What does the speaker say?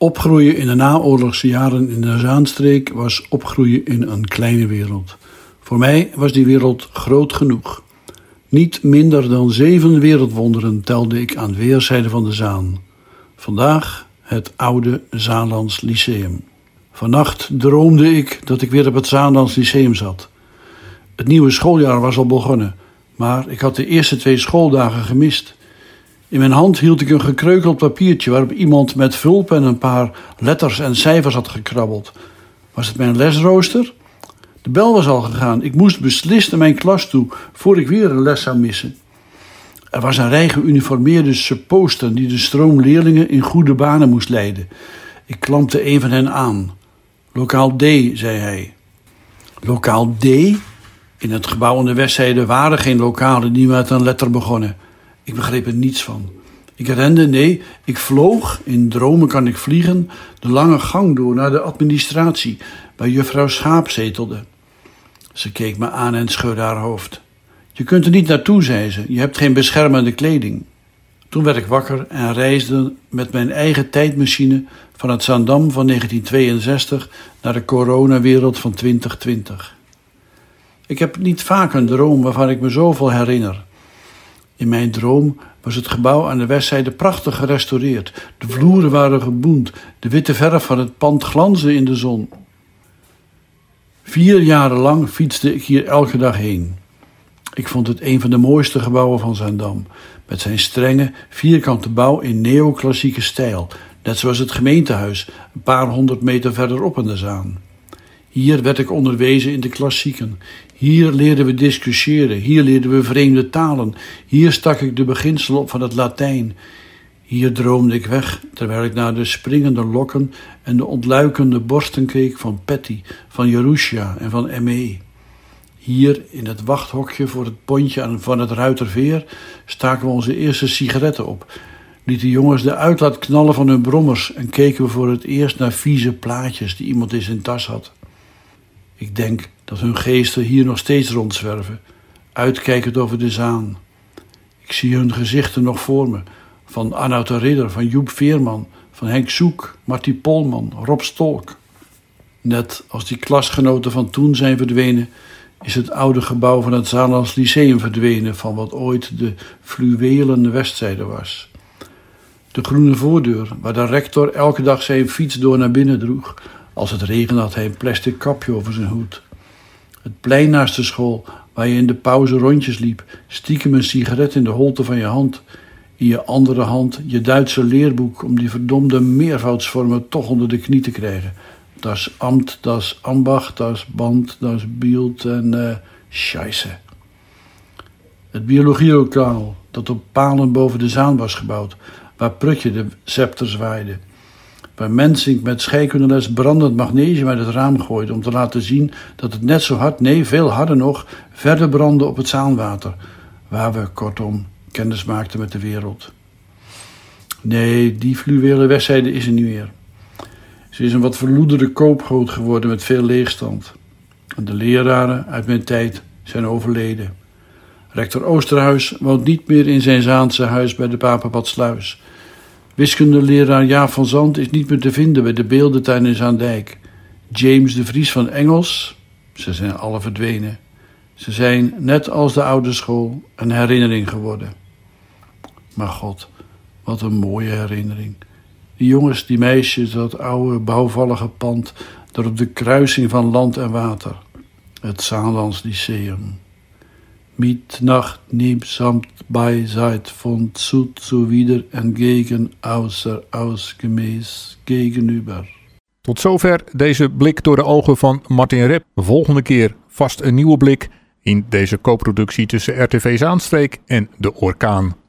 Opgroeien in de naoorlogse jaren in de Zaanstreek was opgroeien in een kleine wereld. Voor mij was die wereld groot genoeg. Niet minder dan zeven wereldwonderen telde ik aan weerszijden van de Zaan. Vandaag het oude Zaanlands Lyceum. Vannacht droomde ik dat ik weer op het Zaanlands Lyceum zat. Het nieuwe schooljaar was al begonnen, maar ik had de eerste twee schooldagen gemist. In mijn hand hield ik een gekreukeld papiertje waarop iemand met vulpen en een paar letters en cijfers had gekrabbeld. Was het mijn lesrooster? De bel was al gegaan. Ik moest beslist naar mijn klas toe voor ik weer een les zou missen. Er was een rij geuniformeerde supposten die de stroom leerlingen in goede banen moest leiden. Ik klampte een van hen aan. Lokaal D, zei hij. Lokaal D? In het gebouw aan de westzijde waren geen lokalen die met een letter begonnen. Ik begreep er niets van. Ik rende, nee, ik vloog, in dromen kan ik vliegen, de lange gang door naar de administratie, waar juffrouw Schaap zetelde. Ze keek me aan en schudde haar hoofd. Je kunt er niet naartoe, zei ze, je hebt geen beschermende kleding. Toen werd ik wakker en reisde met mijn eigen tijdmachine van het Zandam van 1962 naar de coronawereld van 2020. Ik heb niet vaak een droom waarvan ik me zoveel herinner. In mijn droom was het gebouw aan de westzijde prachtig gerestaureerd. De vloeren waren geboend, de witte verf van het pand glansde in de zon. Vier jaren lang fietste ik hier elke dag heen. Ik vond het een van de mooiste gebouwen van Zaandam, met zijn strenge, vierkante bouw in neoclassieke stijl, net zoals het gemeentehuis, een paar honderd meter verderop in de Zaan. Hier werd ik onderwezen in de klassieken. Hier leerden we discussiëren. Hier leerden we vreemde talen. Hier stak ik de beginselen op van het Latijn. Hier droomde ik weg, terwijl ik naar de springende lokken en de ontluikende borsten keek van Patty, van Jerusha en van M.E. Hier in het wachthokje voor het pontje van het Ruiterveer staken we onze eerste sigaretten op, lieten jongens de uitlaat knallen van hun brommers en keken we voor het eerst naar vieze plaatjes die iemand in zijn tas had. Ik denk dat hun geesten hier nog steeds rondzwerven, uitkijkend over de zaan. Ik zie hun gezichten nog voor me, van Arnoud de Ridder, van Joep Veerman, van Henk Zoek, Marty Polman, Rob Stolk. Net als die klasgenoten van toen zijn verdwenen, is het oude gebouw van het Zaanlands Lyceum verdwenen van wat ooit de fluwelen westzijde was. De groene voordeur, waar de rector elke dag zijn fiets door naar binnen droeg, als het regende had hij een plastic kapje over zijn hoed. Het plein naast de school, waar je in de pauze rondjes liep, stiekem een sigaret in de holte van je hand. In je andere hand je Duitse leerboek om die verdomde meervoudsvormen toch onder de knie te krijgen. Das Amt, das Ambacht, das Band, das Bild en uh, scheisse. Het biologielokaal, dat op palen boven de zaan was gebouwd, waar Prutje de scepter zwaaide waar Mensink met scheikundeles brandend magnesium uit het raam gooide om te laten zien dat het net zo hard, nee veel harder nog, verder brandde op het zaanwater, waar we kortom kennis maakten met de wereld. Nee, die fluwele westzijde is er niet meer. Ze is een wat verloederde koopgoot geworden met veel leegstand. En de leraren uit mijn tijd zijn overleden. Rector Oosterhuis woont niet meer in zijn Zaanse huis bij de Papenpadsluis. Wiskundeleraar Jaap van Zand is niet meer te vinden bij de beeldentuin in Zaandijk. James de Vries van Engels, ze zijn alle verdwenen. Ze zijn, net als de oude school, een herinnering geworden. Maar God, wat een mooie herinnering. Die jongens, die meisjes, dat oude bouwvallige pand, daar op de kruising van land en water. Het Zaanlands Lyceum mit Nacht samt beiseit von zu wieder entgegen außer ausgemäß gegenüber. Tot zover deze blik door de ogen van Martin Rep. Volgende keer vast een nieuwe blik in deze co-productie tussen RTV Zaanstreek en De Orkaan.